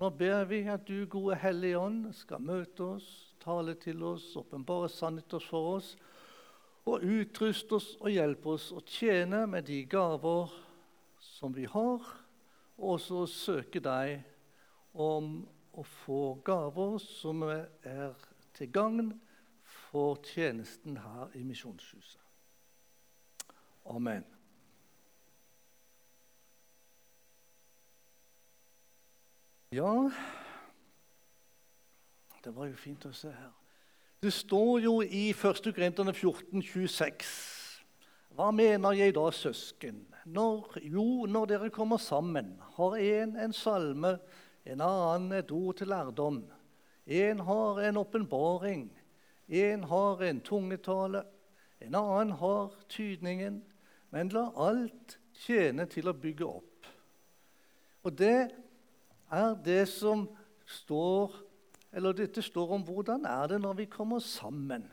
Nå ber vi at du, gode Hellige Ånd, skal møte oss, tale til oss, åpenbare sannheter for oss, og utruste oss og hjelpe oss å tjene med de gaver som vi har, og også søke deg om å få gaver som er til gagn for tjenesten her i Misjonshuset. Amen. Ja Det var jo fint å se her. Det står jo i 1. Korinterne 14, 26. Hva mener jeg da, søsken? Når, jo, når dere kommer sammen, har en en salme, en annen et ord til lærdom. En har en åpenbaring, en har en tungetale, en annen har tydningen. Men la alt tjene til å bygge opp. Og det er det som står eller Dette står om hvordan er det når vi kommer sammen.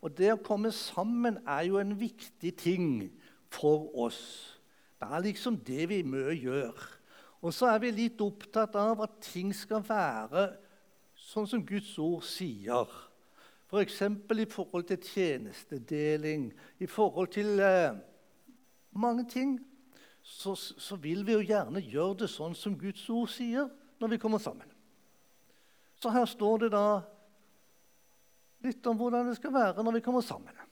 Og Det å komme sammen er jo en viktig ting for oss. Det er liksom det vi må gjøre. Og så er vi litt opptatt av at ting skal være sånn som Guds ord sier. F.eks. For i forhold til tjenestedeling, i forhold til eh, mange ting. Så, så vil vi jo gjerne gjøre det sånn som Guds ord sier når vi kommer sammen. Så her står det da litt om hvordan det skal være når vi kommer sammen.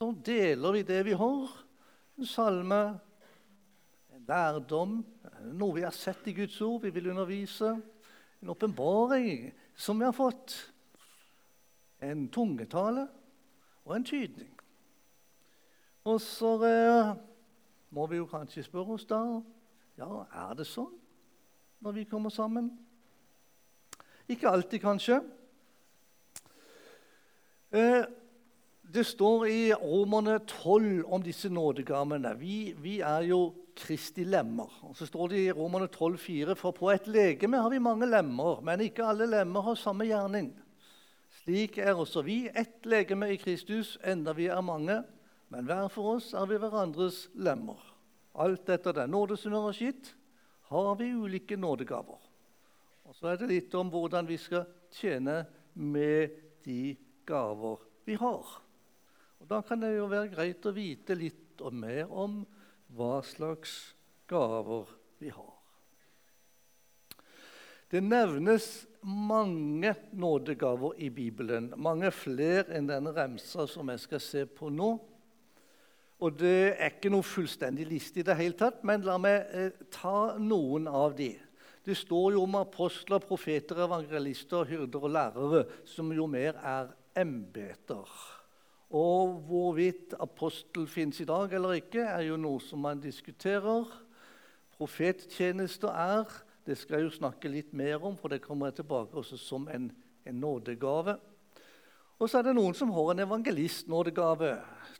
Så deler vi det vi har. En salme, en lærdom, noe vi har sett i Guds ord, vi vil undervise. En åpenbaring som vi har fått. En tungetale og en tydning. Og så eh, må vi jo kanskje spørre oss da ja, er det sånn når vi kommer sammen. Ikke alltid, kanskje. Eh, det står i Romerne 12 om disse nådegavene. Vi, vi, er jo Kristi lemmer. Og så står det i Romerne 12,4.: For på et legeme har vi mange lemmer, men ikke alle lemmer har samme gjerning. Slik er også vi ett legeme i Kristus, enda vi er mange, men hver for oss er vi hverandres lemmer. Alt etter den nåde som har gitt, har vi ulike nådegaver. Og Så er det litt om hvordan vi skal tjene med de gaver vi har. Og Da kan det jo være greit å vite litt og mer om hva slags gaver vi har. Det nevnes mange nådegaver i Bibelen, mange flere enn denne remsa som jeg skal se på nå. Og Det er ikke noe fullstendig liste, i det hele tatt, men la meg eh, ta noen av de. Det står jo om apostler, profeter, evangelister, hyrder og lærere, som jo mer er embeter. Og hvorvidt apostel finnes i dag eller ikke, er jo noe som man diskuterer. Profettjenester er Det skal jeg jo snakke litt mer om, for det kommer jeg tilbake også som en, en nådegave. Og så er det noen som har en evangelistnådegave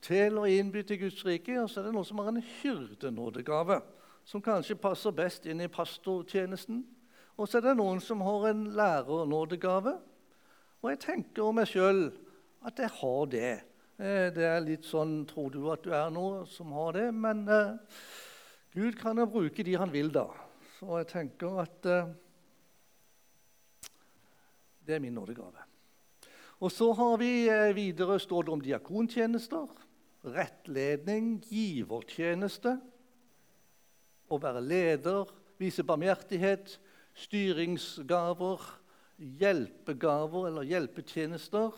til å innby til Guds rike. Og så er det noen som har en hyrdenådegave, som kanskje passer best inn i pastortjenesten. Og så er det noen som har en lærernådegave. Og jeg tenker om meg sjøl at jeg har det. Eh, det er litt sånn Tror du at du er noe som har det? Men eh, Gud kan jo bruke de han vil, da. Så jeg tenker at eh, det er min nådegave. Og så har vi eh, videre står det om diakontjenester, rettledning, givertjeneste, å være leder, vise barmhjertighet, styringsgaver, hjelpegaver eller hjelpetjenester,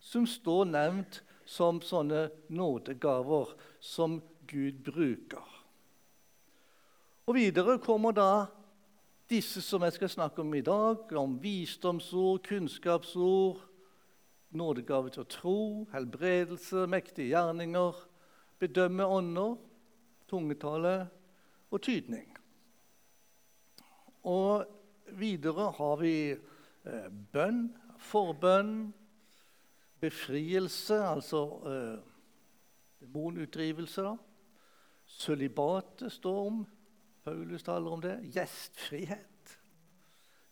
som står nevnt som sånne nådegaver som Gud bruker. Og Videre kommer da disse som jeg skal snakke om i dag, om visdomsord, kunnskapsord, nådegave til å tro, helbredelse, mektige gjerninger, bedømme ånder, tungetale og tydning. Og videre har vi eh, bønn, forbønn, befrielse, altså eh, demonutdrivelse. Sølibatet står om. Paulus taler om det. Gjestfrihet.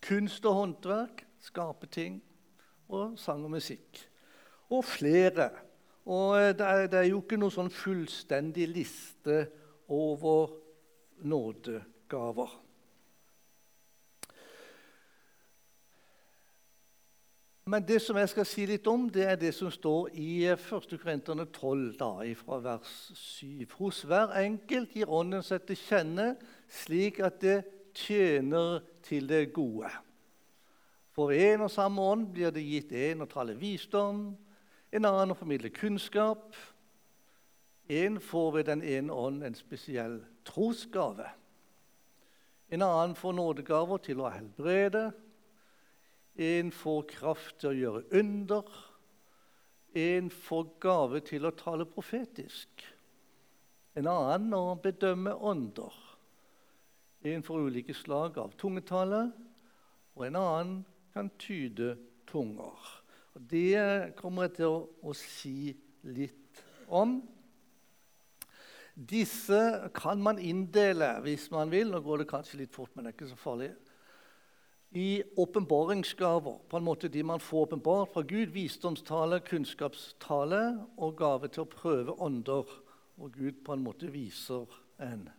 Kunst og håndverk. Skape ting og sang og musikk. Og flere. Og eh, det er, det er jo ikke noen sånn fullstendig liste over nådegaver. Men det som jeg skal si litt om, det er det som står i eh, 1. Korinterne 12, da, fra vers 7. Hos hver enkelt gir Ånden seg til kjenne slik at det tjener til det gode. For en og samme ånd blir det gitt en å tale visdom, en annen å formidle kunnskap. En får ved den ene ånd en spesiell trosgave. En annen får nådegaver til å helbrede en får kraft til å gjøre under. En får gave til å tale profetisk. En annen å bedømme ånder. En får ulike slag av tungetale, og en annen kan tyde tunger. Det kommer jeg til å, å si litt om. Disse kan man inndele hvis man vil. Nå går det kanskje litt fort, men det er ikke så farlig i åpenbaringsgaver. På en måte De man får åpenbart fra Gud. Visdomstale, kunnskapstale og gave til å prøve ånder. Og Gud på en måte viser en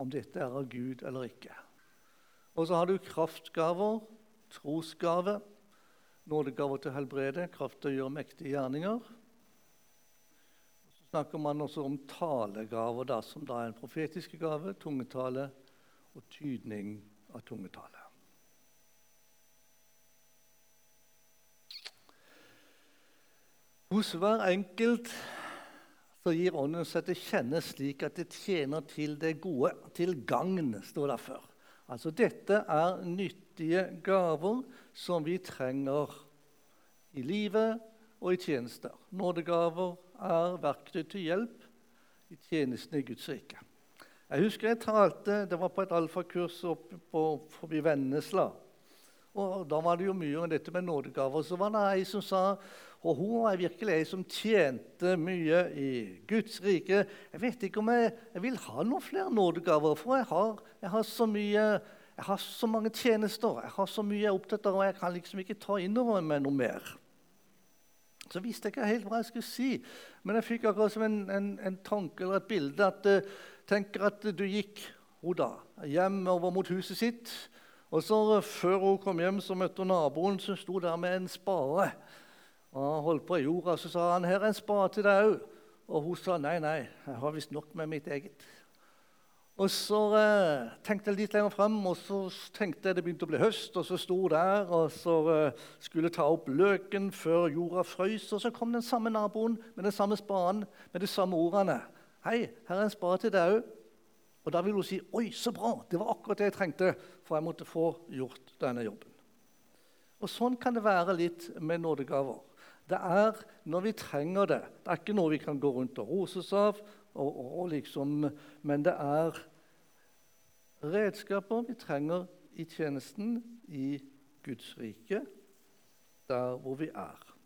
om dette er av Gud eller ikke. Og så har du kraftgaver, trosgave, nådegaver til helbrede, kraft til å gjøre mektige gjerninger. Så snakker man også om talegaver, da, som da er en profetiske gave, tungetale og tydning av tungetale. Hos hver enkelt så gir Ånden seg til kjenne slik at det tjener til det gode, til gagn, står det før. Altså dette er nyttige gaver som vi trenger i livet og i tjenester. Nådegaver er verktøy til hjelp i tjenestene i Guds rike. Jeg husker jeg talte, Det var på et alfakurs oppe forbi Vennesla. Og Da var det jo mye om dette med nådegaver. Så var det ei som sa og hun er virkelig ei som tjente mye i Guds rike. Jeg vet ikke om jeg, jeg vil ha noen flere nådegaver, for jeg har, jeg har, så mye jeg har så mange tjenester, jeg har så mye jeg er opptatt av, og jeg kan liksom ikke ta inn over meg noe mer. Så visste jeg ikke helt hva jeg skulle si, men jeg fikk akkurat som en, en, en tanke eller et bilde. at uh, Tenker at du gikk hun da, hjem over mot huset sitt. Og så uh, Før hun kom hjem, så møtte hun naboen som sto der med en spade. Og han holdt på i jorda, så sa han, 'Her er en spade til deg òg.' Og hun sa, 'Nei, nei, jeg har visst nok med mitt eget'. Og Så eh, tenkte jeg litt lenger frem, og så tenkte jeg det begynte å bli høst. Og så sto der og så eh, skulle ta opp løken før jorda frøs. Og så kom den samme naboen med den samme spaden med de samme ordene. 'Hei, her er en spade til deg òg.' Og da vil hun si, 'Oi, så bra! Det var akkurat det jeg trengte, for jeg måtte få gjort denne jobben.' Og Sånn kan det være litt med nådegaver. Det er når vi trenger det. Det er ikke noe vi kan gå rundt og roses av, og, og, liksom, men det er redskaper vi trenger i tjenesten i Guds rike, der hvor vi er.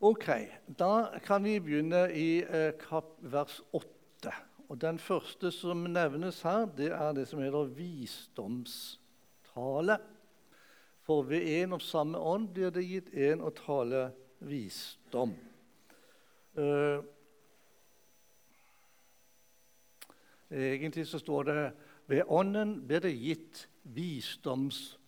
Ok, Da kan vi begynne i eh, vers 8. Og Den første som nevnes her, det er det som heter visdomstale. For ved en og samme ånd blir det gitt en å tale visdom. Uh, egentlig så står det ved ånden blir det gitt visdomsord.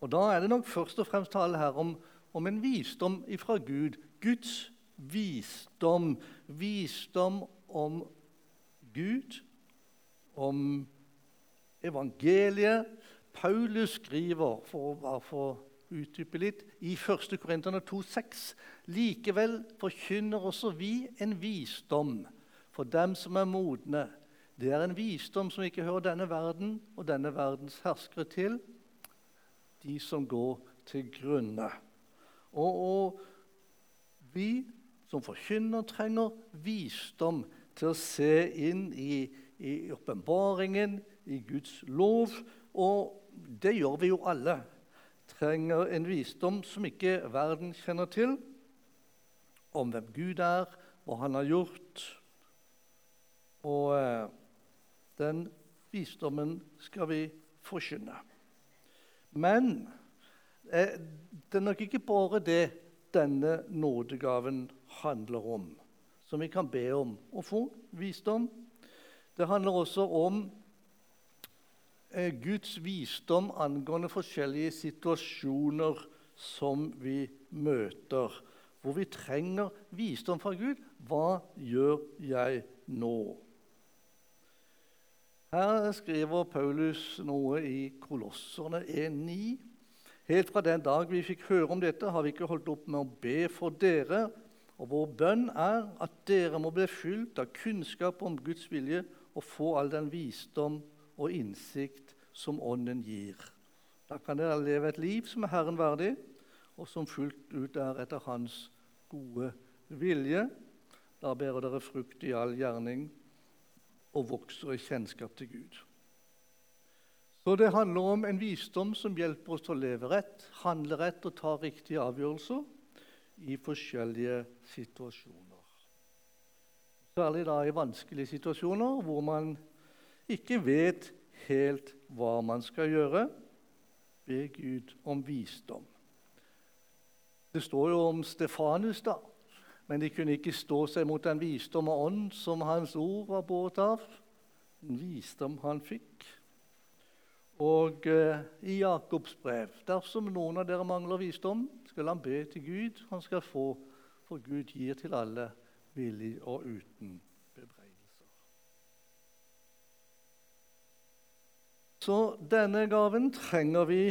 Og Da er det nok først og fremst tale her om, om en visdom ifra Gud. Guds visdom. Visdom om Gud, om evangeliet, Paulus skriver, for å bare få utdype litt, i 1. Korinterne 2,6.: Likevel forkynner også vi en visdom for dem som er modne. Det er en visdom som ikke hører denne verden og denne verdens herskere til, de som går til grunne. Og, og vi som forkynner, trenger visdom til å se inn i, i i Guds lov, og det gjør vi jo alle. Trenger en visdom som ikke verden kjenner til, om hvem Gud er, hva han har gjort. Og eh, den visdommen skal vi forkynne. Men eh, det er nok ikke bare det denne nådegaven handler om, som vi kan be om å få visdom. Det handler også om eh, Guds visdom angående forskjellige situasjoner som vi møter, hvor vi trenger visdom fra Gud. Hva gjør jeg nå? Her skriver Paulus noe i Kolosserne 1,9. Helt fra den dag vi fikk høre om dette, har vi ikke holdt opp med å be for dere. Og vår bønn er at dere må bli fylt av kunnskap om Guds vilje og få all den visdom og innsikt som Ånden gir. Da kan dere leve et liv som er Herren verdig, og som fullt ut er etter Hans gode vilje. Da bærer dere frukt i all gjerning og vokser i kjennskap til Gud. Så det handler om en visdom som hjelper oss til å leve rett, handle rett og ta riktige avgjørelser i forskjellige situasjoner. Særlig da i vanskelige situasjoner hvor man ikke vet helt hva man skal gjøre. Be Gud om visdom. Det står jo om Stefanus, da. Men de kunne ikke stå seg mot den visdom og ånd som hans ord var båret av. En visdom han fikk. Og eh, i Jakobs brev Dersom noen av dere mangler visdom, skal han be til Gud. Han skal få, for Gud gir til alle villig og uten bebreidelser. Så denne gaven trenger vi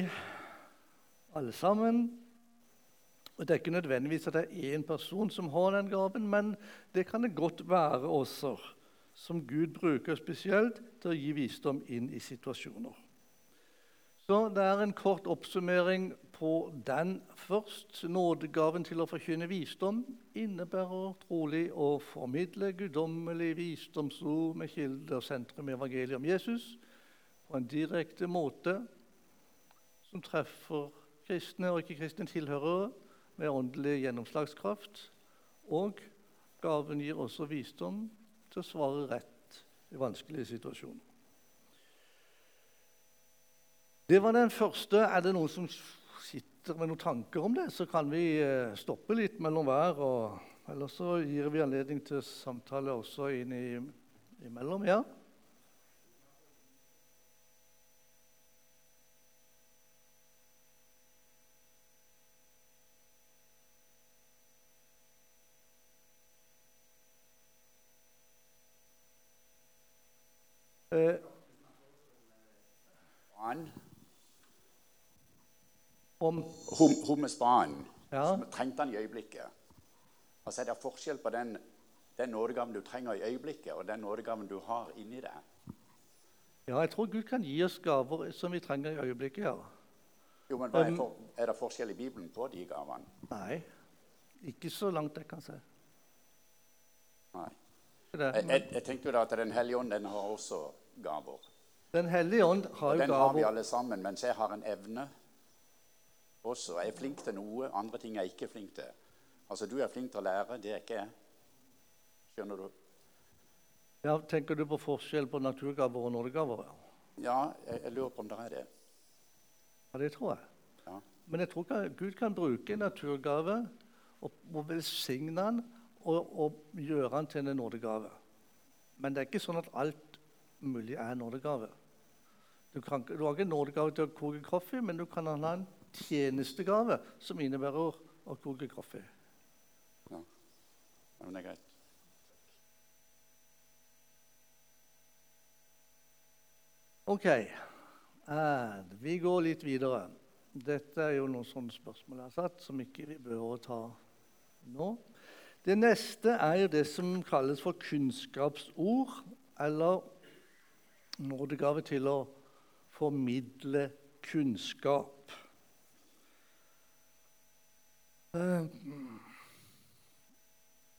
alle sammen og Det er ikke nødvendigvis at det er én person som har den gaven, men det kan det godt være også, som Gud bruker spesielt til å gi visdom inn i situasjoner. Så Det er en kort oppsummering på den først. Nådegaven til å forkynne visdom innebærer trolig å formidle guddommelig visdomsord med kilder sentrum i evangeliet om Jesus på en direkte måte som treffer kristne og ikke-kristne tilhørere med åndelig gjennomslagskraft. Og gaven gir også visdom til å svare rett i vanskelige situasjoner. Det var den første. Er det noen som sitter med noen tanker om det, så kan vi eh, stoppe litt mellom hver. Eller så gir vi anledning til samtale også inn imellom. Ja? Eh, om Hun med Ja. Ja. Trengte han i øyeblikket. Altså, er det forskjell på den, den nådegaven du trenger i øyeblikket, og den nådegaven du har inni deg? Ja, jeg tror Gud kan gi oss gaver som vi trenger i øyeblikket. ja. Jo, men er, for, er, det forskjell i Bibelen på de gavene? Nei, ikke så langt jeg kan se. Nei. Jeg, jeg, jeg tenkte jo da at Den hellige ånd den har også gaver. Den hellige ånd har jo gaver. Den har vi alle sammen, mens jeg har en evne også. Jeg er flink til noe, andre ting er jeg ikke flink til. Altså, Du er flink til å lære, det er ikke jeg. Skjønner du? Ja, Tenker du på forskjell på naturgaver og nådegaver? Ja, jeg, jeg, lurer på om det er det. Ja, Det tror jeg. Ja. Men jeg tror Gud kan bruke en naturgave og, og velsigne den og, og gjøre den til en nådegave. Men det er ikke sånn at alt mulig er nådegave. Du, kan, du har ikke nådegave til å koke kaffe, men du kan ha en tjenestegave som innebærer å koke kaffe. Ja, men det er greit. Ok. Vi går litt videre. Dette er jo noen sånne spørsmål jeg har satt, som ikke vi bør ta nå. Det neste er jo det som kalles for kunnskapsord, eller nådegave til å formidle kunnskap. Uh,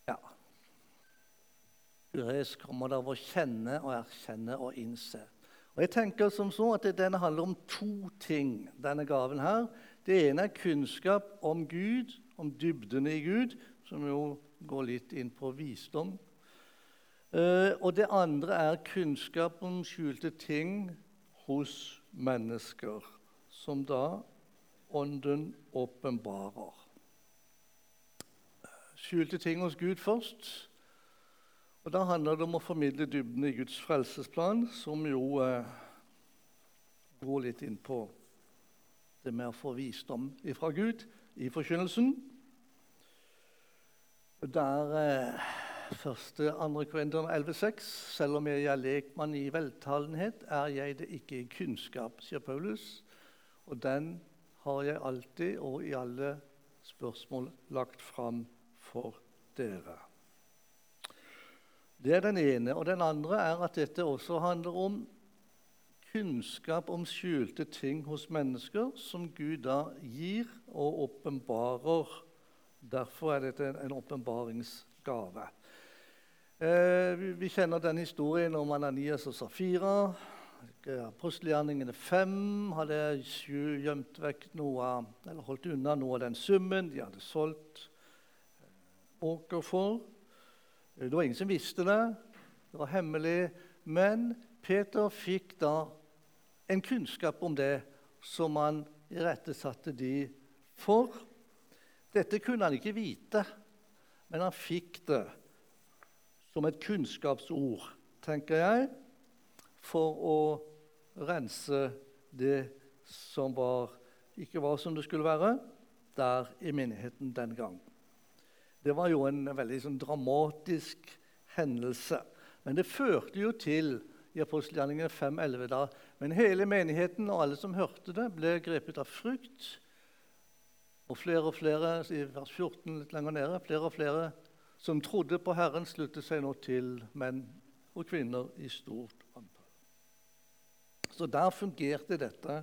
ja Gresk kommer det av å kjenne og erkjenne og innse. Og jeg tenker som så at Denne handler om to ting, denne gaven her. Det ene er kunnskap om Gud, om dybdene i Gud, som jo går litt inn på visdom. Uh, og det andre er kunnskap om skjulte ting hos mennesker, som da Ånden åpenbarer. Skjulte ting hos Gud først. Og Da handler det om å formidle dybden i Guds frelsesplan, som jo eh, går litt inn på det med å få visdom fra Gud i forkynnelsen. Der eh, første 2. Korinther 11,6.: Selv om jeg er lekmann i veltalenhet, er jeg det ikke i kunnskap, sier Paulus. Og den har jeg alltid og i alle spørsmål lagt fram for dere. Det er den ene. Og den andre er at dette også handler om kunnskap om skjulte ting hos mennesker, som Gud da gir og åpenbarer. Derfor er dette en åpenbaringsgave. Eh, vi kjenner den historien om Ananias og Safira. Apostelgjerningene fem hadde gjemt vekk noe, eller holdt unna noe av den summen de hadde solgt åker for. Det var ingen som visste det. Det var hemmelig. Men Peter fikk da en kunnskap om det som han irettesatte de for. Dette kunne han ikke vite, men han fikk det som et kunnskapsord, tenker jeg, for å rense det som var, ikke var som det skulle være der i menigheten den gang. Det var jo en veldig sånn, dramatisk hendelse. Men det førte jo til i apostelgjerningene 5.11 da, men hele menigheten og alle som hørte det, ble grepet av frykt. Og flere og flere i vers 14 litt lenger nede, flere og flere som trodde på Herren, sluttet seg nå til menn og kvinner i stort antall. Så der fungerte dette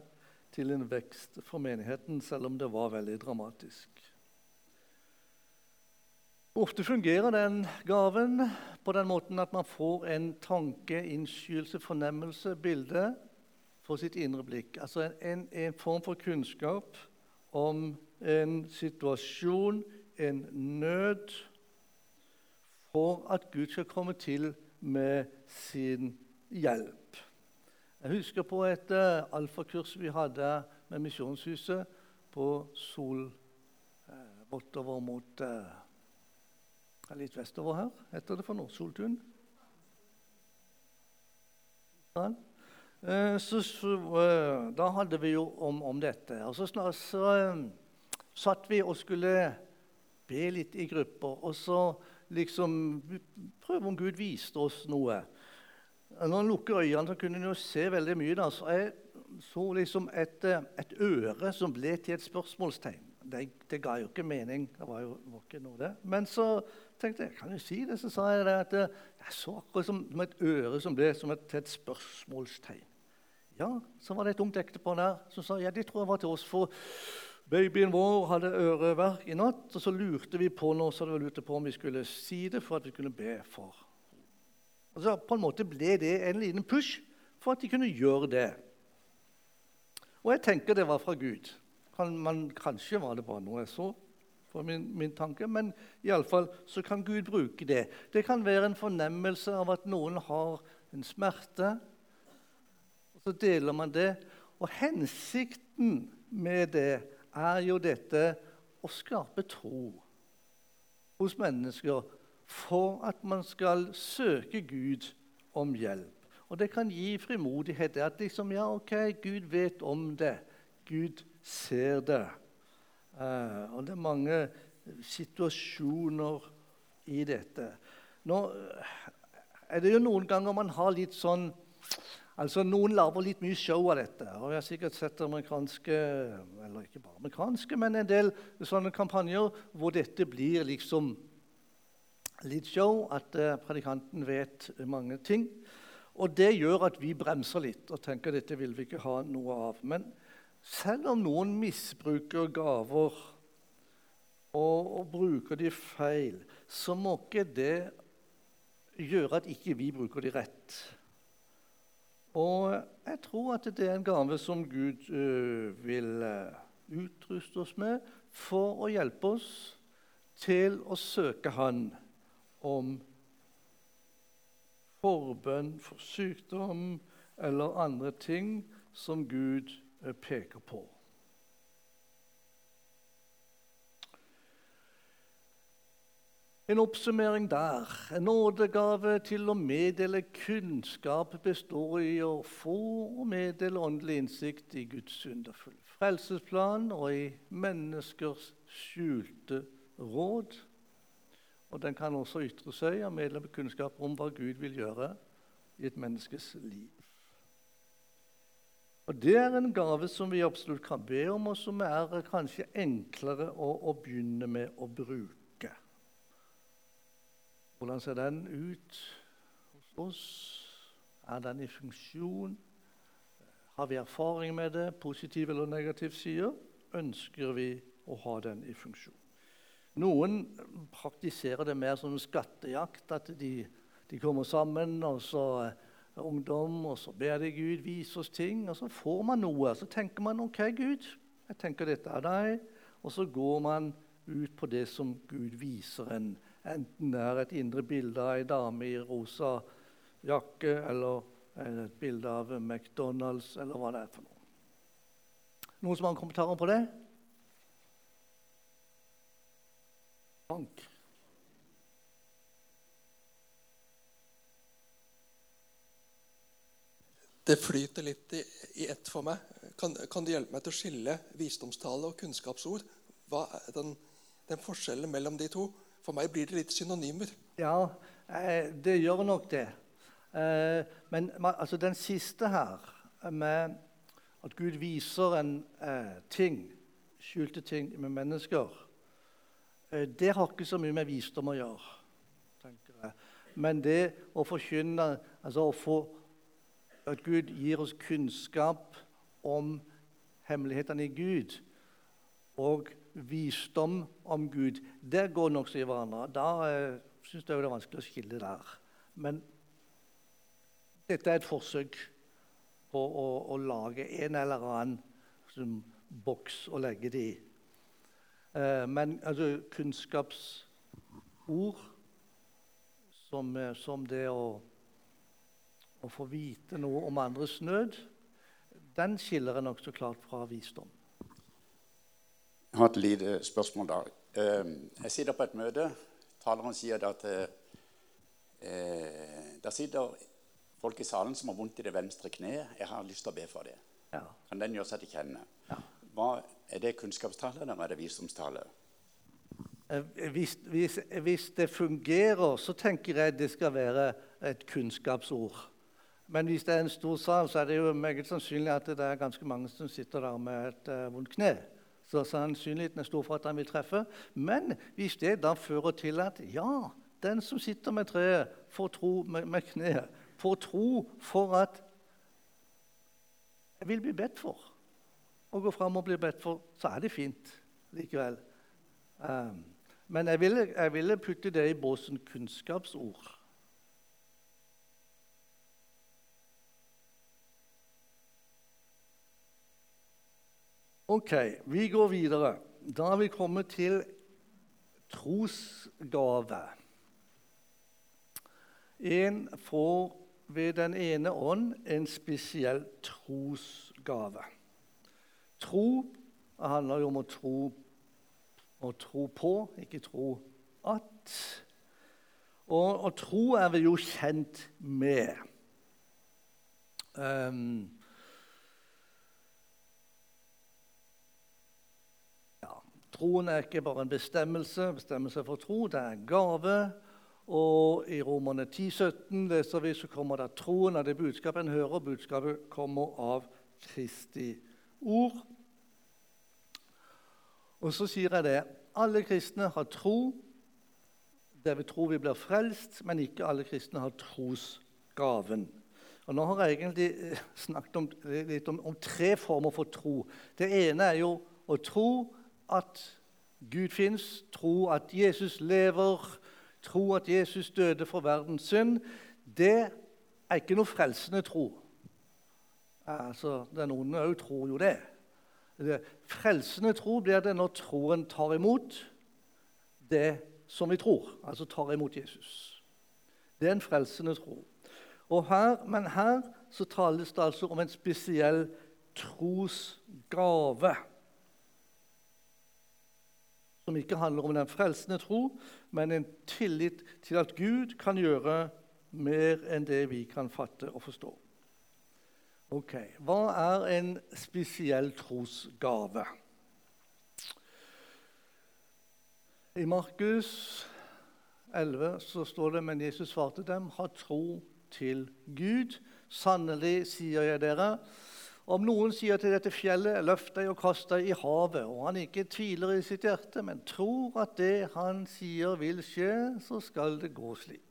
til en vekst for menigheten, selv om det var veldig dramatisk. Ofte fungerer den gaven på den måten at man får en tanke, innskyelse, fornemmelse, bilde for sitt indre blikk. Altså en, en, form for kunnskap om en situasjon, en nød, for at Gud skal komme til med sin hjelp. Jeg husker på et uh, alfakurs vi hadde med Misjonshuset på Sol uh, bortover mot uh, litt vestover her. Heter det for Nordsoltun? Soltun? Ja. så, da hadde vi jo om, om dette. Og så, så, så satt vi og skulle be litt i grupper. Og så liksom prøve om Gud viste oss noe. Når han lukker øynene, så kunne han jo se veldig mye. Da. Så jeg så liksom et, et øre som ble til et spørsmålstegn. Det, det, ga jo ikke mening. Det var jo var ikke noe det. Men så tenkte jeg kan jo si det, så sa jeg det at jeg så akkurat som, som et øre som ble som et, et spørsmålstegn. Ja, Så var det et ungt ektepar der som sa ja, det tror jeg var til oss. For babyen vår hadde øreverk i natt, og så lurte vi på nå, så det på om vi skulle si det for at vi kunne be for. Og så På en måte ble det en liten push for at de kunne gjøre det. Og jeg tenker det var fra Gud. Kan man, kanskje var det bare noe jeg så for min, min tanke, men iallfall så kan Gud bruke det. Det kan være en fornemmelse av at noen har en smerte. og Så deler man det. Og hensikten med det er jo dette å skape tro hos mennesker for at man skal søke Gud om hjelp. Og det kan gi frimodighet. At liksom, ja, ok, Gud vet om det. Gud ser det. Uh, og det er mange situasjoner i dette. Nå eh, er det jo noen ganger man har litt sånn Altså, Noen lager litt mye show av dette. og Jeg har sikkert sett amerikanske eller ikke bare amerikanske, men en del sånne kampanjer hvor dette blir liksom litt show, at uh, predikanten vet mange ting. Og det gjør at vi bremser litt og tenker dette vil vi ikke ha noe av. Men selv om noen misbruker gaver og, og bruker de feil, så må ikke det gjøre at ikke vi bruker de rett. Og jeg tror at det er en gave som Gud uh, vil uh, utruste oss med for å hjelpe oss til å søke Han om forbønn for sykdom eller andre ting som Gud Eh, peker på. En oppsummering der. En nådegave til å meddele kunnskap består i å få og meddele åndelig innsikt i Guds underfulle frelsesplan og i menneskers skjulte råd. Og den kan også ytre seg og meddele kunnskap om hva Gud vil gjøre i et menneskes liv. Og Det er en gave som vi absolutt kan be om, og som er kanskje enklere å, å begynne med å bruke. Hvordan ser den ut hos oss? Er den i funksjon? Har vi erfaring med det, positiv eller negativ side? Ønsker vi å ha den i funksjon? Noen praktiserer det mer som skattejakt, at de, de kommer sammen, og så er ungdom, og så ber de Gud vise oss ting, og så får man noe. Så tenker man OK, Gud, jeg tenker dette er deg. Og så går man ut på det som Gud viser en Enten det er et indre bilde av ei dame i rosa jakke, eller et bilde av McDonald's, eller hva det er for noe. Noen som har kommentarer på det? Frank? Det flyter litt i, i ett for meg. Kan, kan, du hjelpe meg til å skille visdomstale og kunnskapsord? Hva er den, den forskjellen mellom de to? For meg blir det litt synonymer. Ja, eh, det gjør nok det. Eh, men altså, den siste her, med at Gud viser en eh, ting, skjulte ting med mennesker, det har ikke så mye med visdom å gjøre, tenker jeg. Men det å forkynne, altså å få at Gud gir oss kunnskap om hemmelighetene i Gud, og visdom om Gud, det går nokså i hverandre. Da eh, syns jeg det er vanskelig å skille der. Men dette er et forsøk på å, å lage en eller annen boks å legge det i. Eh, men altså, kunnskapsord som, eh, som det å, å, få vite noe om andres nød, den skiller jeg nokså klart fra visdom. Jeg har et lite spørsmål der. Ehm, jeg sitter på et møte. Taleren sier at eh, der sitter folk i salen som har vondt i det venstre kneet. Jeg har lyst til å be for det. Ja. Kan den gjøre seg til kjenne? Ja. Hva, er det kunnskapstale eller er det visdomstale? Eh, hvis, hvis, hvis, det fungerer, så tenker jeg det skal være et kunnskapsord. Men hvis det er en stor sal, så er det jo meget sannsynlig at det er ganske mange som sitter der med et uh, vondt kne så sannsynligheten er stor for at han vil treffe. Men hvis det da fører til at ja, den som sitter med treet, får tro med, med kneet, får tro for at jeg vil bli bedt for, og gå fram og bli bedt for, så er det fint likevel. Um, men jeg ville, jeg ville putte det i båsen kunnskapsord. Ok, vi går videre. Da er vi kommet til trosgave. En får ved den ene ånd en spesiell trosgave. Tro handler jo om å tro, å tro på, ikke tro at. Og, og tro er vi jo kjent med. Um, Troen er ikke bare en bestemmelse, bestemmelse for tro, det er en gave. Og I Romerne 10, 17 leser vi så kommer det troen av det budskapet en hører. Budskapet kommer av Kristi ord. Og så sier jeg det. Alle kristne har tro. Det vil tro vi blir frelst, men ikke alle kristne har trosgaven. Og Nå har jeg egentlig eh, snakket om, litt om, om tre former for tro. Det ene er jo å tro at Gud fins, tro at Jesus lever, tro at Jesus døde for verdens synd, det er ikke noe frelsende tro. Altså, Den onde òg tror jo det. det. Frelsende tro blir det når troen tar imot det som vi tror, altså tar imot Jesus. Det er en frelsende tro. Her, men her så tales det altså om en spesiell trosgave som ikke handler om den frelsende tro, men en tillit til at Gud kan gjøre mer enn det vi kan fatte og forstå. Ok, Hva er en spesiell trosgave? I Markus 11 så står det men Jesus svarte dem, ha tro til Gud. Sannelig sier jeg dere, om noen sier til dette fjellet, løft deg og kast deg i havet, og han ikke tviler i sitt hjerte, men tror at det han sier, vil skje, så skal det gå slik.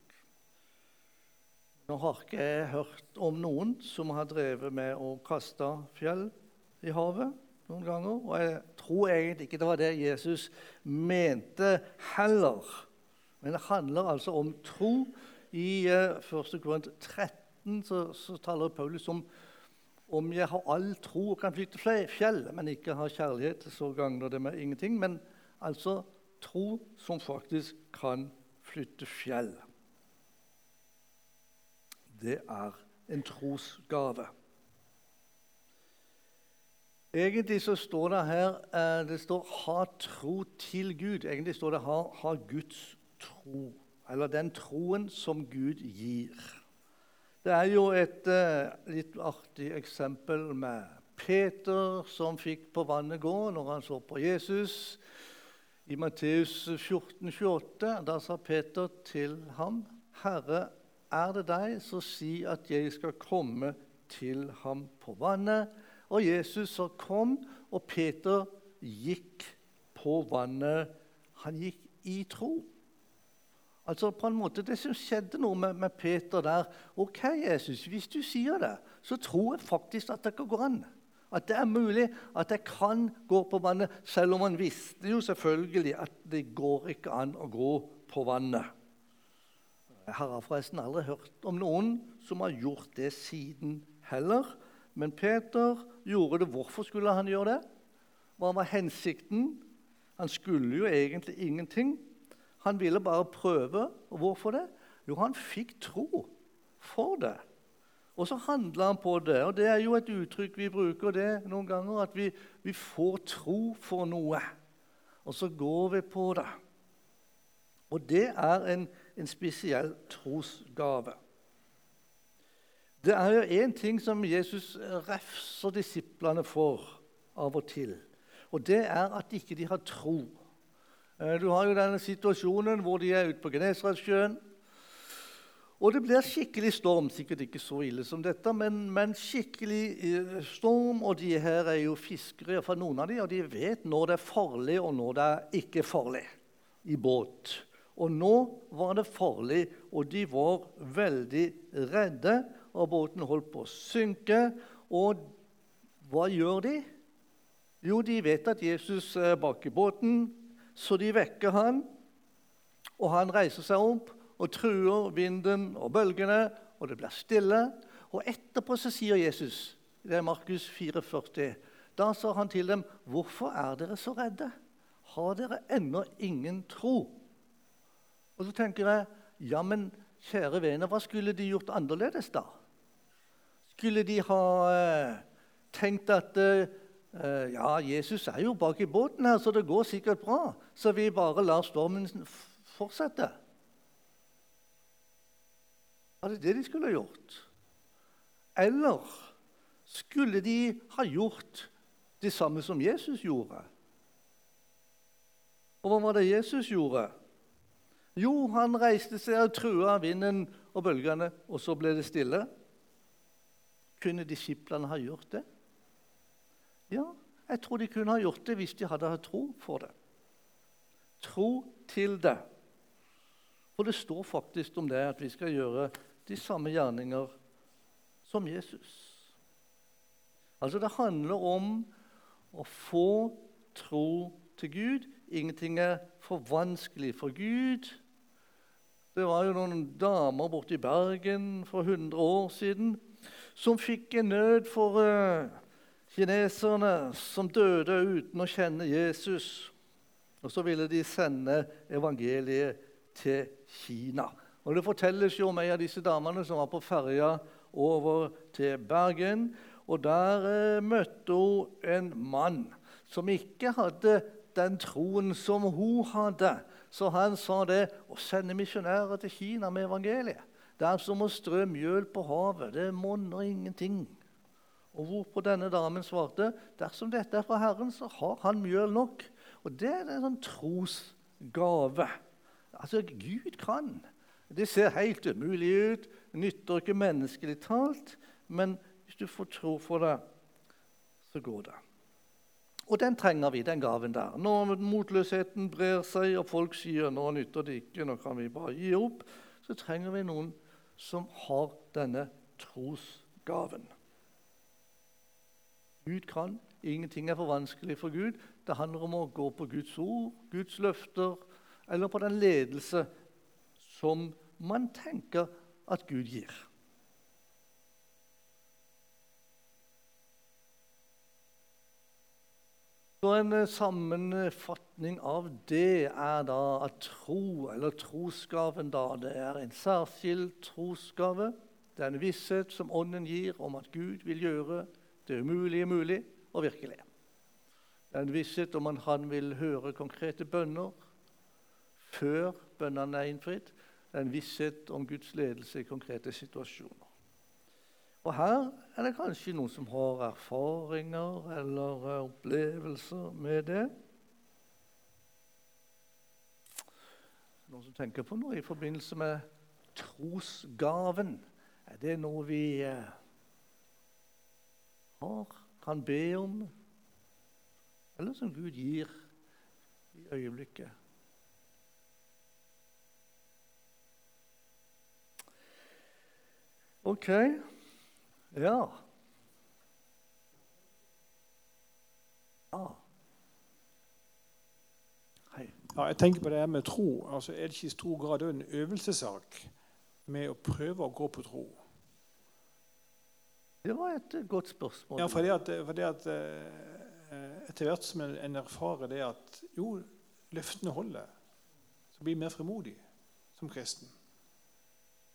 Nå har ikke jeg hørt om noen som har drevet med å kaste fjell i havet noen ganger. Og jeg tror egentlig ikke det var det Jesus mente heller. Men det handler altså om tro. I 1. Eh, Korint 13 så, så, taler Paulus om om jeg har all tro og kan flytte fjell, men ikke har kjærlighet, så gagner det meg ingenting. Men altså tro som faktisk kan flytte fjell det er en trosgave. Egentlig så står det her eh, det står 'ha tro til Gud'. Egentlig står det 'ha, ha Guds tro', eller den troen som Gud gir. Det er jo et uh, litt artig eksempel med Peter som fikk på vannet gå når han så på Jesus. I Matteus 14, 28, da sa Peter til ham, 'Herre, er det deg, så si at jeg skal komme til ham på vannet. Og Jesus så kom, og Peter gikk på vannet. Han gikk i tro. Altså på en måte Det som skjedde noe med, med Peter der Ok, Jesus, hvis du sier det, så tror jeg faktisk at det ikke går an. At det er mulig at jeg kan gå på vannet, selv om han visste jo selvfølgelig at det går ikke an å gå på vannet. Jeg har forresten aldri hørt om noen som har gjort det siden heller. Men Peter gjorde det. Hvorfor skulle han gjøre det? Hva var hensikten? Han skulle jo egentlig ingenting. Han ville bare prøve. Og hvorfor det? Jo, han fikk tro for det. Og så handla han på det. Og det er jo et uttrykk vi bruker det noen ganger, at vi, vi får tro for noe. Og så går vi på det. Og det er en en spesiell trosgave. Det er jo én ting som Jesus refser disiplene for av og til. Og det er at ikke de har tro. Eh, du har jo denne situasjonen hvor de er ute på Genesaretsjøen. Og det blir skikkelig storm. Sikkert ikke så ille som dette, men, men skikkelig eh, storm. Og de her er jo fiskere, iallfall noen av dem, og de vet når det er farlig, og når det er ikke farlig i båt. Og nå var det farlig, og de var veldig redde. Og båten holdt på å synke. Og hva gjør de? Jo, de vet at Jesus er bak i båten, så de vekker han. Og han reiser seg opp og truer vinden og bølgene, og det blir stille. Og etterpå så sier Jesus, det er Markus 44, da sa han til dem, 'Hvorfor er dere så redde? Har dere ennå ingen tro?' Og så tenker jeg ja, men kjære vene, hva skulle de gjort annerledes da? Skulle de ha eh, tenkt at eh, ja, Jesus er jo bak i båten her, så det går sikkert bra, så vi bare lar stormen fortsette? Var det det de skulle ha gjort? Eller skulle de ha gjort det samme som Jesus gjorde? Og hva var det Jesus gjorde? Jo, han reiste seg og trua vinden og bølgene, og så ble det stille. Kunne disiplene ha gjort det? Ja, jeg tror de kunne ha gjort det hvis de hadde hatt tro for det. Tro til det. For det står faktisk om det at vi skal gjøre de samme gjerninger som Jesus. Altså Det handler om å få tro til Gud. Ingenting er for vanskelig for Gud. Det var jo noen damer borte i Bergen for 100 år siden som fikk en nød for uh, kineserne som døde uten å kjenne Jesus. Og så ville de sende evangeliet til Kina. Og Det fortelles jo om en av disse damene som var på ferja over til Bergen. Og Der eh, møtte hun en mann som ikke hadde den troen som hun hadde. Så han sa det å sende misjonærer til Kina med evangeliet. Det er som å strø mjøl på havet. Det monner ingenting. Og hvorpå denne damen svarte dersom dette er fra Herren, så har han mjøl nok. Og det er en sånn trosgave. Altså, Gud kan. Det ser helt umulig ut, nytter ikke menneskelig talt, men hvis du får tro for det, så går det. Og den trenger vi, den gaven der. Når motløsheten brer seg, og folk sier nå nytter det ikke, nå kan vi bare gi opp, så trenger vi noen som har denne trosgaven. Gud kan. Ingenting er for vanskelig for Gud. Det handler om å gå på Guds ord, Guds løfter, eller på den ledelse som man tenker at Gud gir. Så En eh, sammenfatning av det er da at tro, eller trosgaven, da, det er en særskilt trosgave. Det er en visshet som Ånden gir om at Gud vil gjøre det umulige mulig og virkelig. Det er en visshet om at han vil høre konkrete bønner før bønnene er innfridd. Det er en visshet om Guds ledelse i konkrete situasjoner. Og Her er det kanskje noen som har erfaringer eller opplevelser med det. Noen som tenker på noe i forbindelse med trosgaven. Er det noe vi eh, har, kan be om, eller som Gud gir i øyeblikket? Ok. Ja. Ah. Ja, jeg tenker på det her med tro. Altså, er det ikke i stor grad en øvelsessak med å prøve å gå på tro? Det var et godt spørsmål. Ja, for det at, fordi at eh, Etter hvert som en erfarer det at jo, løftene holder, så blir en mer frimodig som kristen.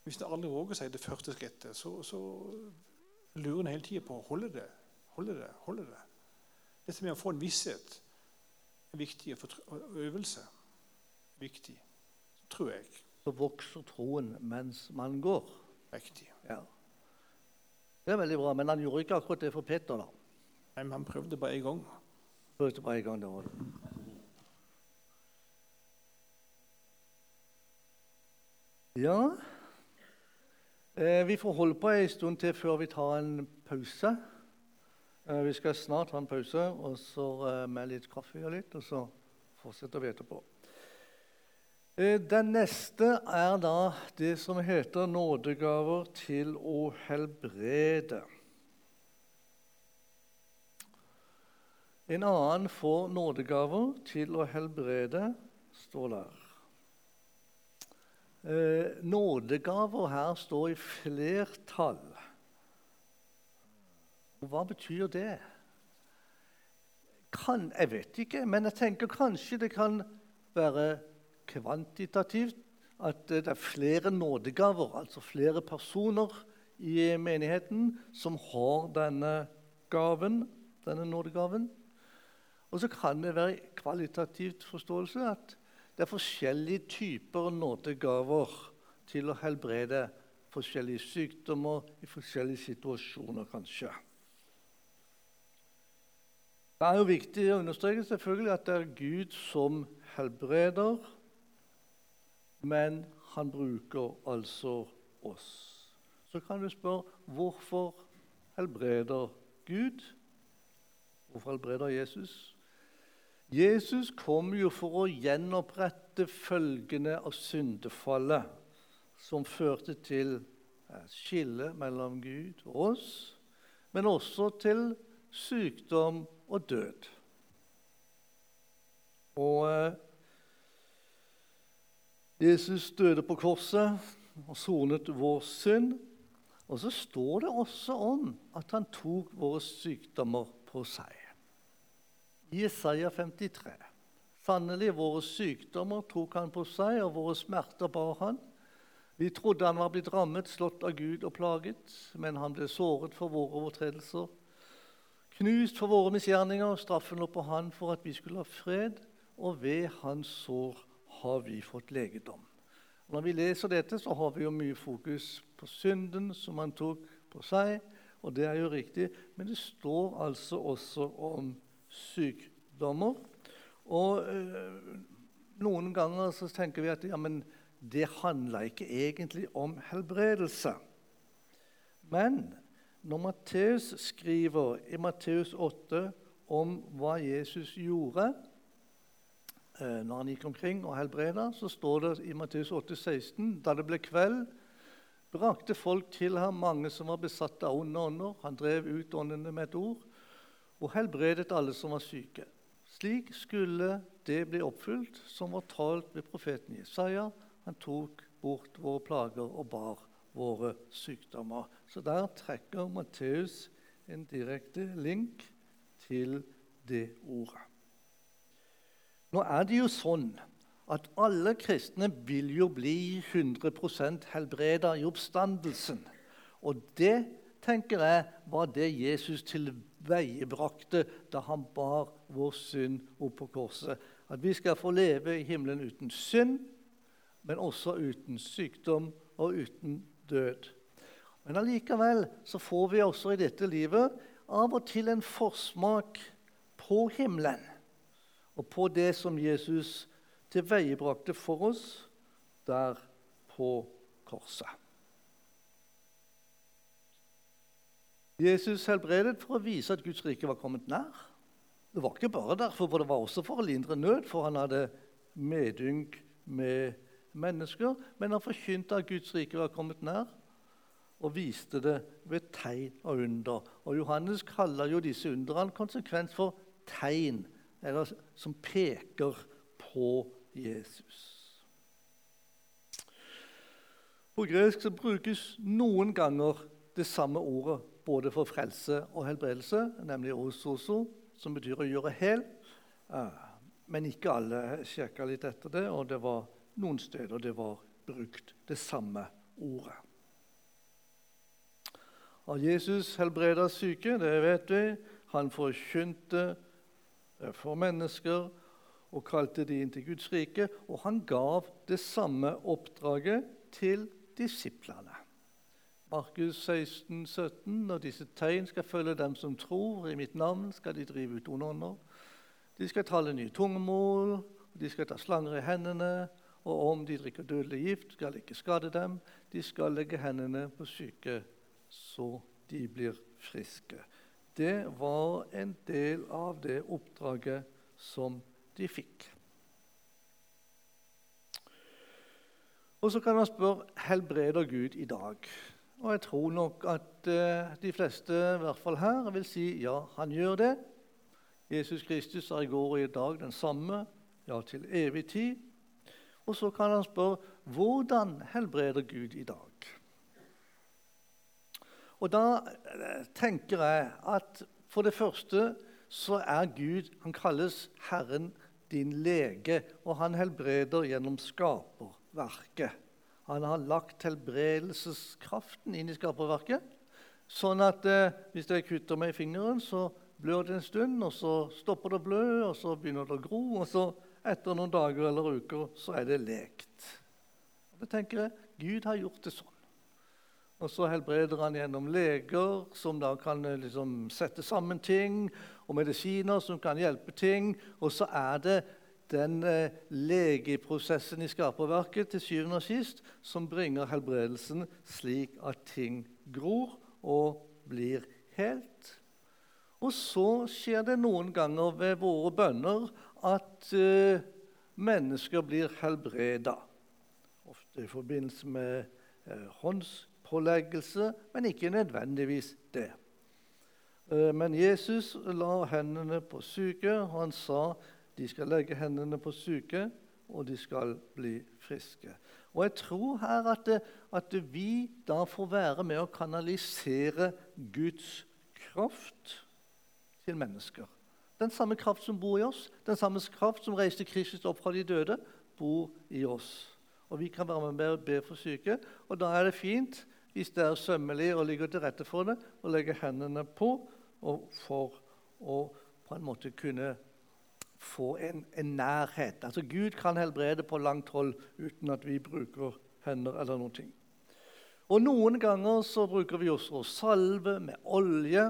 Hvis en aldri våger seg det første skrittet, så, så lurer en hele tida på holder det, holder det, holder det. Dette med å få en visshet er viktig. Øvelse er viktig, tror jeg. Så vokser troen mens man går. Riktig. Ja. Det er veldig bra, Men han gjorde ikke akkurat det for Peter. da. Nei, men Han prøvde bare én gang. Prøvde bare en gang, det var det. Ja Eh, vi får holde på en stund til før vi tar en pause. Eh, vi skal snart ha en pause og så eh, med litt kaffe og litt, og så fortsetter vi etterpå. Den neste er da det som heter nådegaver til å helbrede. En annen får nådegaver til å helbrede, står der. Eh, nådegaver her står i flertall. Hva betyr det? Kan, jeg vet ikke, men jeg tenker kanskje det kan være kvantitativt. At det er flere nådegaver, altså flere personer i menigheten som har denne gaven, denne nådegaven. Og så kan det være kvalitativt forståelse at det er forskjellige typer nådegaver til å helbrede forskjellige sykdommer i forskjellige situasjoner, kanskje. Det er jo viktig å understreke selvfølgelig at det er Gud som helbreder, men han bruker altså oss. Så kan du spørre hvorfor helbreder Gud? Hvorfor helbreder Jesus? Jesus kom jo for å gjenopprette følgene av syndefallet, som førte til skille mellom Gud og oss, men også til sykdom og død. Og eh, Jesus døde på korset og sonet vår synd. Og så står det også om at han tok våre sykdommer på seg. Jesaja 53. Sannelig, våre sykdommer tok han på seg, og våre smerter bar han. Vi trodde han var blitt rammet, slått av Gud og plaget, men han ble såret for våre overtredelser, Knust for våre misgjerninger, straffen lå på han for at vi skulle ha fred, og ved hans sår har vi fått legedom. Når vi leser dette, så har vi jo mye fokus på synden som han tok på seg, og det er jo riktig, men det står altså også om sykdommer. Og øh, noen ganger så tenker vi at ja, men det handler ikke egentlig om helbredelse. Men når Matteus skriver i Matteus 8 om hva Jesus gjorde når han gikk omkring og helbreda, så står det i Matteus 8, 16, da det ble kveld, brakte folk til ham mange som var besatt av onde ånder. Han drev ut åndene med et ord og helbredet alle som var syke. Slik skulle det bli oppfylt, som var talt ved profeten Jesaja. Han tok bort våre plager og bar våre sykdommer. Så der trekker Matteus en direkte link til det ordet. Nå er det jo sånn at alle kristne vil jo bli 100% helbreda i oppstandelsen. Og det tenker jeg var det Jesus tilveiebrakte da han bar vår synd opp på korset. At vi skal få leve i himmelen uten synd, men også uten sykdom og uten død. Men allikevel så får vi også i dette livet av og til en forsmak på himmelen og på det som Jesus tilveiebrakte for oss der på korset. Jesus helbredet for å vise at Guds rike var kommet nær. Det var ikke bare derfor, for det var også for å lindre nød, for han hadde medynk med mennesker. Men han forkynte at Guds rike var kommet nær, og viste det ved tegn og under. Og Johannes kaller jo disse underne konsekvens for tegn, eller som peker på Jesus. På gresk så brukes noen ganger det samme ordet både for frelse og helbredelse, nemlig ososo, som betyr å gjøre hel. Men ikke alle sjekka litt etter det, og det var noen steder det var brukt det samme ordet. At Jesus helbreda syke, det vet vi. Han forkynte for mennesker og kalte de inn til Guds rike. Og han gav det samme oppdraget til disiplene. Markus 16, 17. Når disse tegn skal følge dem som tror, i mitt navn skal de drive ut onde. De skal tale nye tungemål, de skal ta slanger i hendene, og om de drikker dødelig gift, skal det ikke skade dem. De skal legge hendene på syke, så de blir friske. Det var en del av det oppdraget som de fikk. Og så kan man spørre helbreder Gud i dag. Og jeg tror nok at eh, de fleste, i hvert fall her, vil si ja, han gjør det. Jesus Kristus er i går og i dag den samme, ja, til evig tid. Og så kan han spørre hvordan helbreder Gud i dag? Og da eh, tenker jeg at for det første så er Gud Han kalles Herren din lege, og han helbreder gjennom skaperverket. Han har lagt helbredelseskraften inn i skaperverket. Sånn at eh, hvis jeg kutter meg i fingeren, så blør det en stund, og så stopper det å blø, og så begynner det å gro, og så etter noen dager eller uker så er det lekt. Da tenker jeg Gud har gjort det sånn. Og så helbreder han gjennom leger, som da kan eh, liksom, sette sammen ting, og medisiner som kan hjelpe ting. Og så er det den eh, legeprosessen i skaperverket til syvende og sist som bringer helbredelsen slik at ting gror og blir helt. Og så skjer det noen ganger ved våre bønner at uh, mennesker blir helbreda. Ofte i forbindelse med uh, håndspåleggelse, men ikke nødvendigvis det. Uh, men Jesus la hendene på syke, og han sa de skal legge hendene på syke, og de skal bli friske. Og Jeg tror her at, det, at vi da får være med å kanalisere Guds kraft til mennesker. Den samme kraft som bor i oss, den samme kraft som reiste Kristus opp fra de døde, bor i oss. Og Vi kan være med og be for syke. Og da er det fint, hvis det er sømmelig og ligger til rette for det, å legge hendene på og for å på en måte kunne få en, en, nærhet. Altså Gud kan helbrede på langt hold uten at vi bruker hender eller noen ting. Og Noen ganger så bruker vi også salve med olje.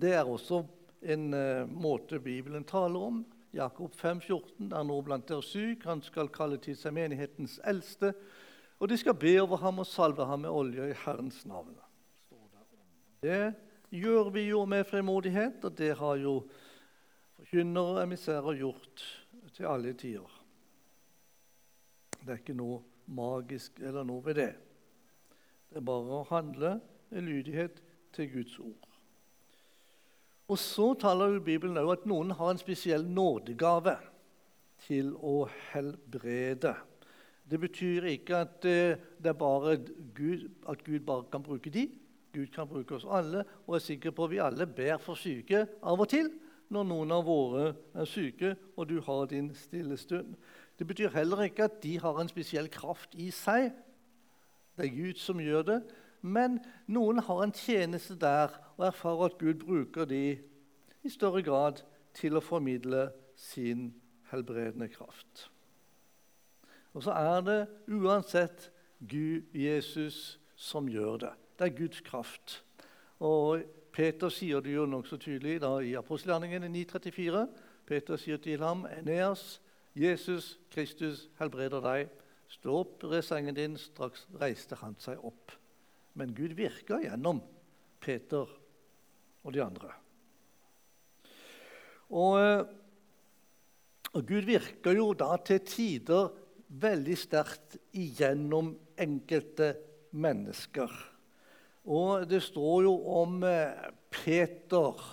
Det er også en uh, måte Bibelen taler om. Jakob 5, 14, er nå blant dere syk. Han skal kalle til seg menighetens eldste. Og de skal be over ham og salve ham med olje i Herrens navn. Det gjør vi jo med frimodighet, og det har jo forkynnere og emissærer gjort til alle tider. Det er ikke noe magisk eller noe ved det. Det er bare å handle i lydighet til Guds ord. Og så taler jo Bibelen også at noen har en spesiell nådegave til å helbrede. Det betyr ikke at, eh, Gud, at Gud bare kan bruke de. Gud kan bruke oss alle, og jeg er sikker på at vi alle ber for syke av og til når noen av våre er syke, og du har din stille stund. Det betyr heller ikke at de har en spesiell kraft i seg. Det er Gud som gjør det. Men noen har en tjeneste der og erfarer at Gud bruker de i større grad til å formidle sin helbredende kraft. Og så er det uansett Gud, Jesus, som gjør det. Det er Guds kraft. Og Peter sier det jo nokså tydelig da, i apostelgjerningen 934. Peter sier til ham, 'Eneas, Jesus Kristus helbreder deg.' 'Stå opp, res sengen din.' Straks reiste han seg opp. Men Gud virker gjennom Peter og de andre. Og, og Gud virker jo da til tider veldig sterkt igjennom enkelte mennesker. Og det står jo om eh, Peter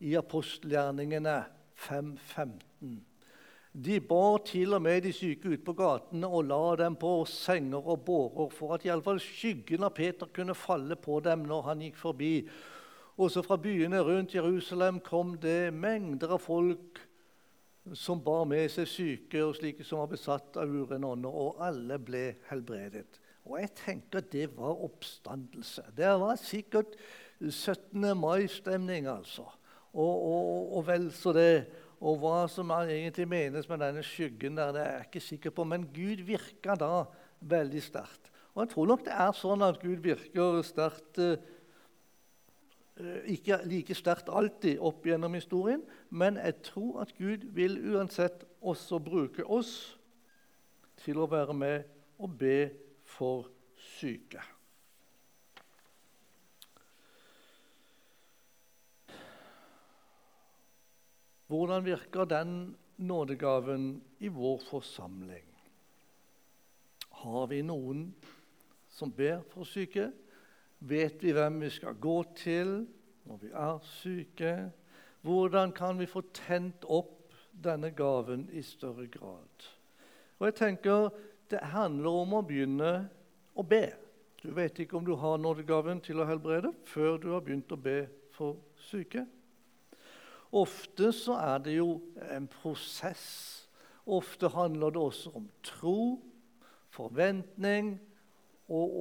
i apostelgjerningene 5.15. De bar til og med de syke ut på gatene og la dem på senger og bårer for at iallfall skyggen av Peter kunne falle på dem når han gikk forbi. Også fra byene rundt Jerusalem kom det mengder av folk som bar med seg syke og slike som var besatt av urene ånder, og alle ble helbredet. Og jeg tenker det var oppstandelse. Det var sikkert 17. mai-stemning, altså. Og, og, og vel så det. Og hva som egentlig menes med denne skyggen, der, det er jeg ikke sikker på. Men Gud virker da veldig sterkt. Og jeg tror nok det er sånn at Gud virker sterkt eh, Ikke like sterkt alltid opp gjennom historien, men jeg tror at Gud vil uansett også bruke oss til å være med og be for syke. Hvordan virker den nådegaven i vår forsamling? Har vi noen som ber for syke? Vet vi hvem vi skal gå til når vi er syke? Hvordan kan vi få tent opp denne gaven i større grad? Og jeg tenker Det handler om å begynne å be. Du vet ikke om du har nådegaven til å helbrede før du har begynt å be for syke. Ofte så er det jo en prosess. Ofte handler det også om tro, forventning og,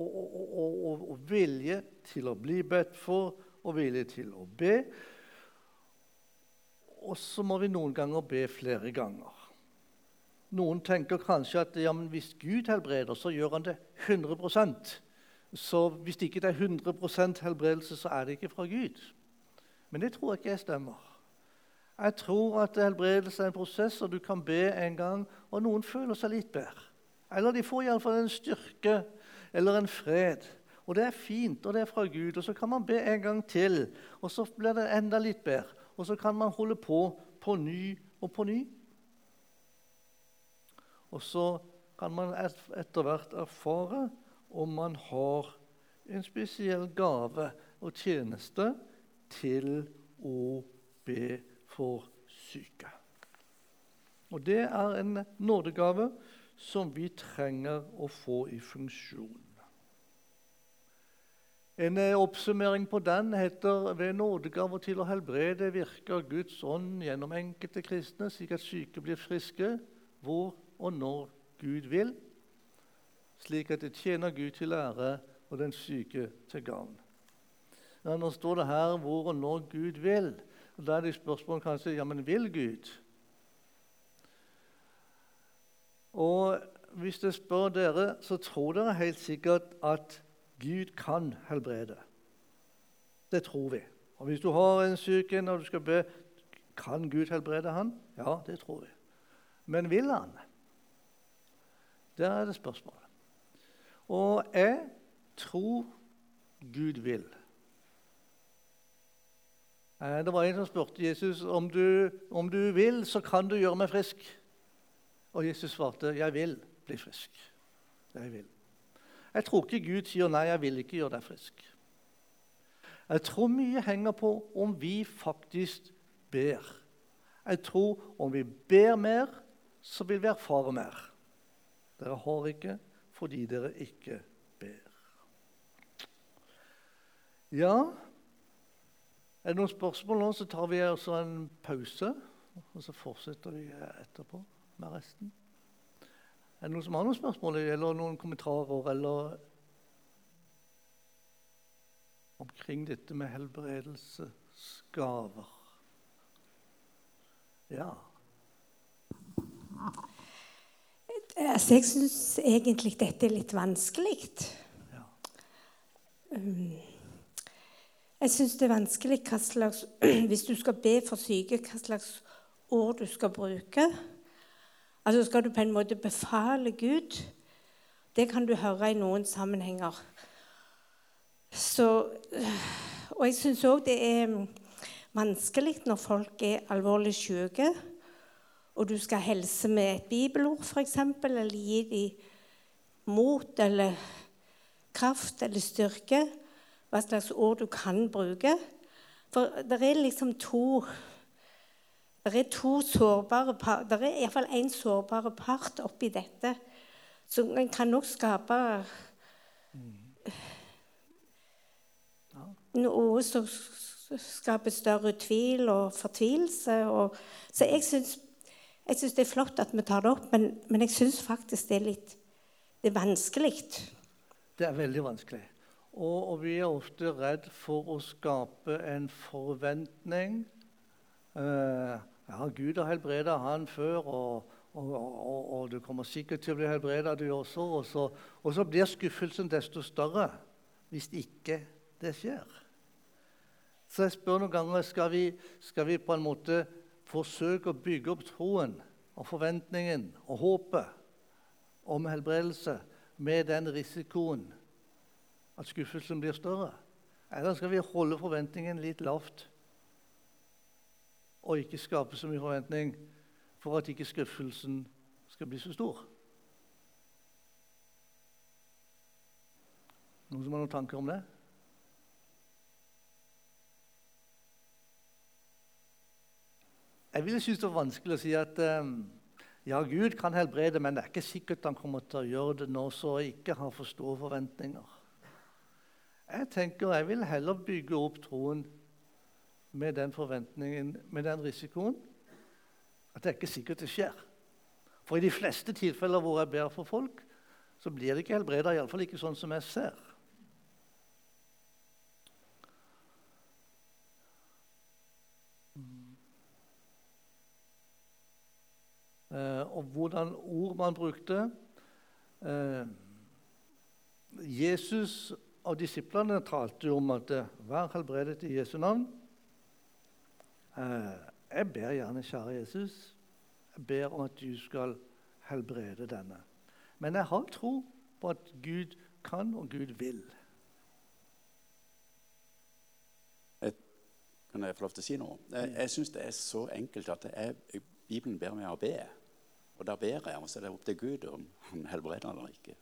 og, og, vilje til å bli bedt for og vilje til å be. Og så må vi noen ganger be flere ganger. Noen tenker kanskje at ja, hvis Gud helbreder, så gjør han det 100% Så hvis det ikke er 100% helbredelse, så er det ikke fra Gud. Men det tror jeg ikke jeg stemmer. Jeg tror at helbredelse er en prosess, og du kan be en gang, og noen føler seg litt bedre. Eller de får iallfall en styrke eller en fred. Og det er fint, og det er fra Gud. Og så kan man be en gang til, og så blir det enda litt bedre. Og så kan man holde på på ny og på ny. Og så kan man etter hvert erfare om man har en spesiell gave og tjeneste til å be for syke. Og Det er en nådegave som vi trenger å få i funksjon. En eh, oppsummering på den heter 'Ved nådegave til å helbrede virker Guds ånd gjennom enkelte kristne, slik at syke blir friske hvor og når Gud vil, slik at det tjener Gud til ære og den syke til gagn'. Ja, nå står det her hvor og når Gud vil. Og Da er det spørsmålet kanskje ja, men vil Gud? Og hvis jeg spør dere, så tror dere helt sikkert at Gud kan helbrede. Det tror vi. Og Hvis du har en syk en og du skal be kan Gud helbrede han? Ja, det tror vi. Men vil han? Der er det spørsmålet. Og jeg tror Gud vil. Eh, det var en som spurte Jesus om du, om du vil, så kan du gjøre meg frisk. Og Jesus svarte, 'Jeg vil bli frisk'. Jeg vil. Jeg tror ikke Gud sier 'nei, jeg vil ikke gjøre deg frisk'. Jeg tror mye henger på om vi faktisk ber. Jeg tror om vi ber mer, så vil vi erfare mer. Dere har ikke fordi dere ikke ber. Ja, er det noen spørsmål nå, så tar vi også en pause. Og så fortsetter vi etterpå med resten. Er det noen som har noen spørsmål eller noen kommentarer eller omkring dette med helbredelsesgaver? Ja. Altså, jeg syns egentlig dette er litt vanskelig. Ja. Um, jeg syns det er vanskelig slags, hvis du skal be for syke, hva slags ord du skal bruke. Altså Skal du på en måte befale Gud? Det kan du høre i noen sammenhenger. Så, og jeg syns òg det er vanskelig når folk er alvorlig syke, og du skal helse med et bibelord f.eks., eller gi dem mot eller kraft eller styrke, hva slags ord du kan bruke. For det er liksom to det er to sårbare par, det er iallfall én sårbar part oppi dette som kan nok skape noe som skaper større tvil og fortvilelse. Og, så jeg syns, det er flott at vi tar det opp, men, men jeg syns faktisk det er litt det er vanskelig. Det er veldig vanskelig. Og, og vi er ofte redd for å skape en forventning ja, Gud har helbreda han før, og, og, og, og, du kommer sikkert til å bli helbreda, du også. Og så, og så blir skuffelsen desto større hvis ikke det skjer. Så jeg spør noen ganger skal vi, skal vi på en måte forsøke å bygge opp troen og forventningen og håpet om helbredelse med den risikoen at skuffelsen blir større? Eller skal vi holde forventningen litt lavt? Og ikke skape så mye forventning for at ikke skuffelsen skal bli så stor. Noen som har noen tanker om det? Jeg ville synes det var vanskelig å si at um, ja, Gud kan helbrede, men det er ikke sikkert han kommer til å gjøre det nå, jeg ikke har for store forventninger. Jeg tenker jeg vil heller bygge opp troen med den forventningen, med den risikoen, at det er ikke sikkert det skjer. For i de fleste tilfeller hvor jeg ber for folk, så blir det ikke helbreda. Iallfall ikke sånn som jeg ser. Eh, og hvordan ord man brukte. Eh, Jesus og disiplene talte jo om at 'vær helbredet i Jesu navn'. Eh, jeg ber gjerne, kjære Jesus, jeg ber om at du skal helbrede denne. Men jeg har tro på at Gud kan, og Gud vil. Jeg, kan jeg få lov til å si noe? Jeg, jeg syns det er så enkelt at jeg, Bibelen ber meg å be. Og da ber jeg, og så er det opp til Gud om han helbreder eller ikke.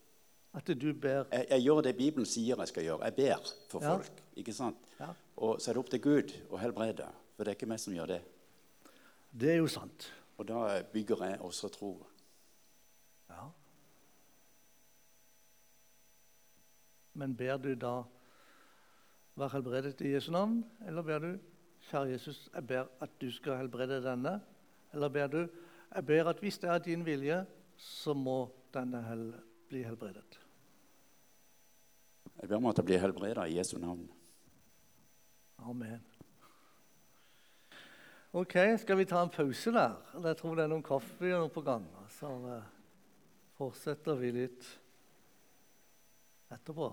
At du ber... Jeg, jeg, gjør det Bibelen sier jeg skal gjøre. Jeg ber for ja. folk. ikke sant? Ja. Og så er det opp til Gud å helbrede. For det er ikke meg som gjør det. Det er jo sant. Og da bygger jeg også tro. Ja. Men ber du da 'Vær helbredet i Jesu navn', eller ber du 'Kjære Jesus, jeg ber at du skal helbrede denne'? Eller ber du 'Jeg ber at hvis det er din vilje, så må denne hel bli helbredet'? Jeg ber om at jeg blir helbredet i Jesu navn. Amen. Ok, skal vi ta en pause der? Jeg tror det er noen kaffe på gang. Så uh, fortsetter vi litt etterpå.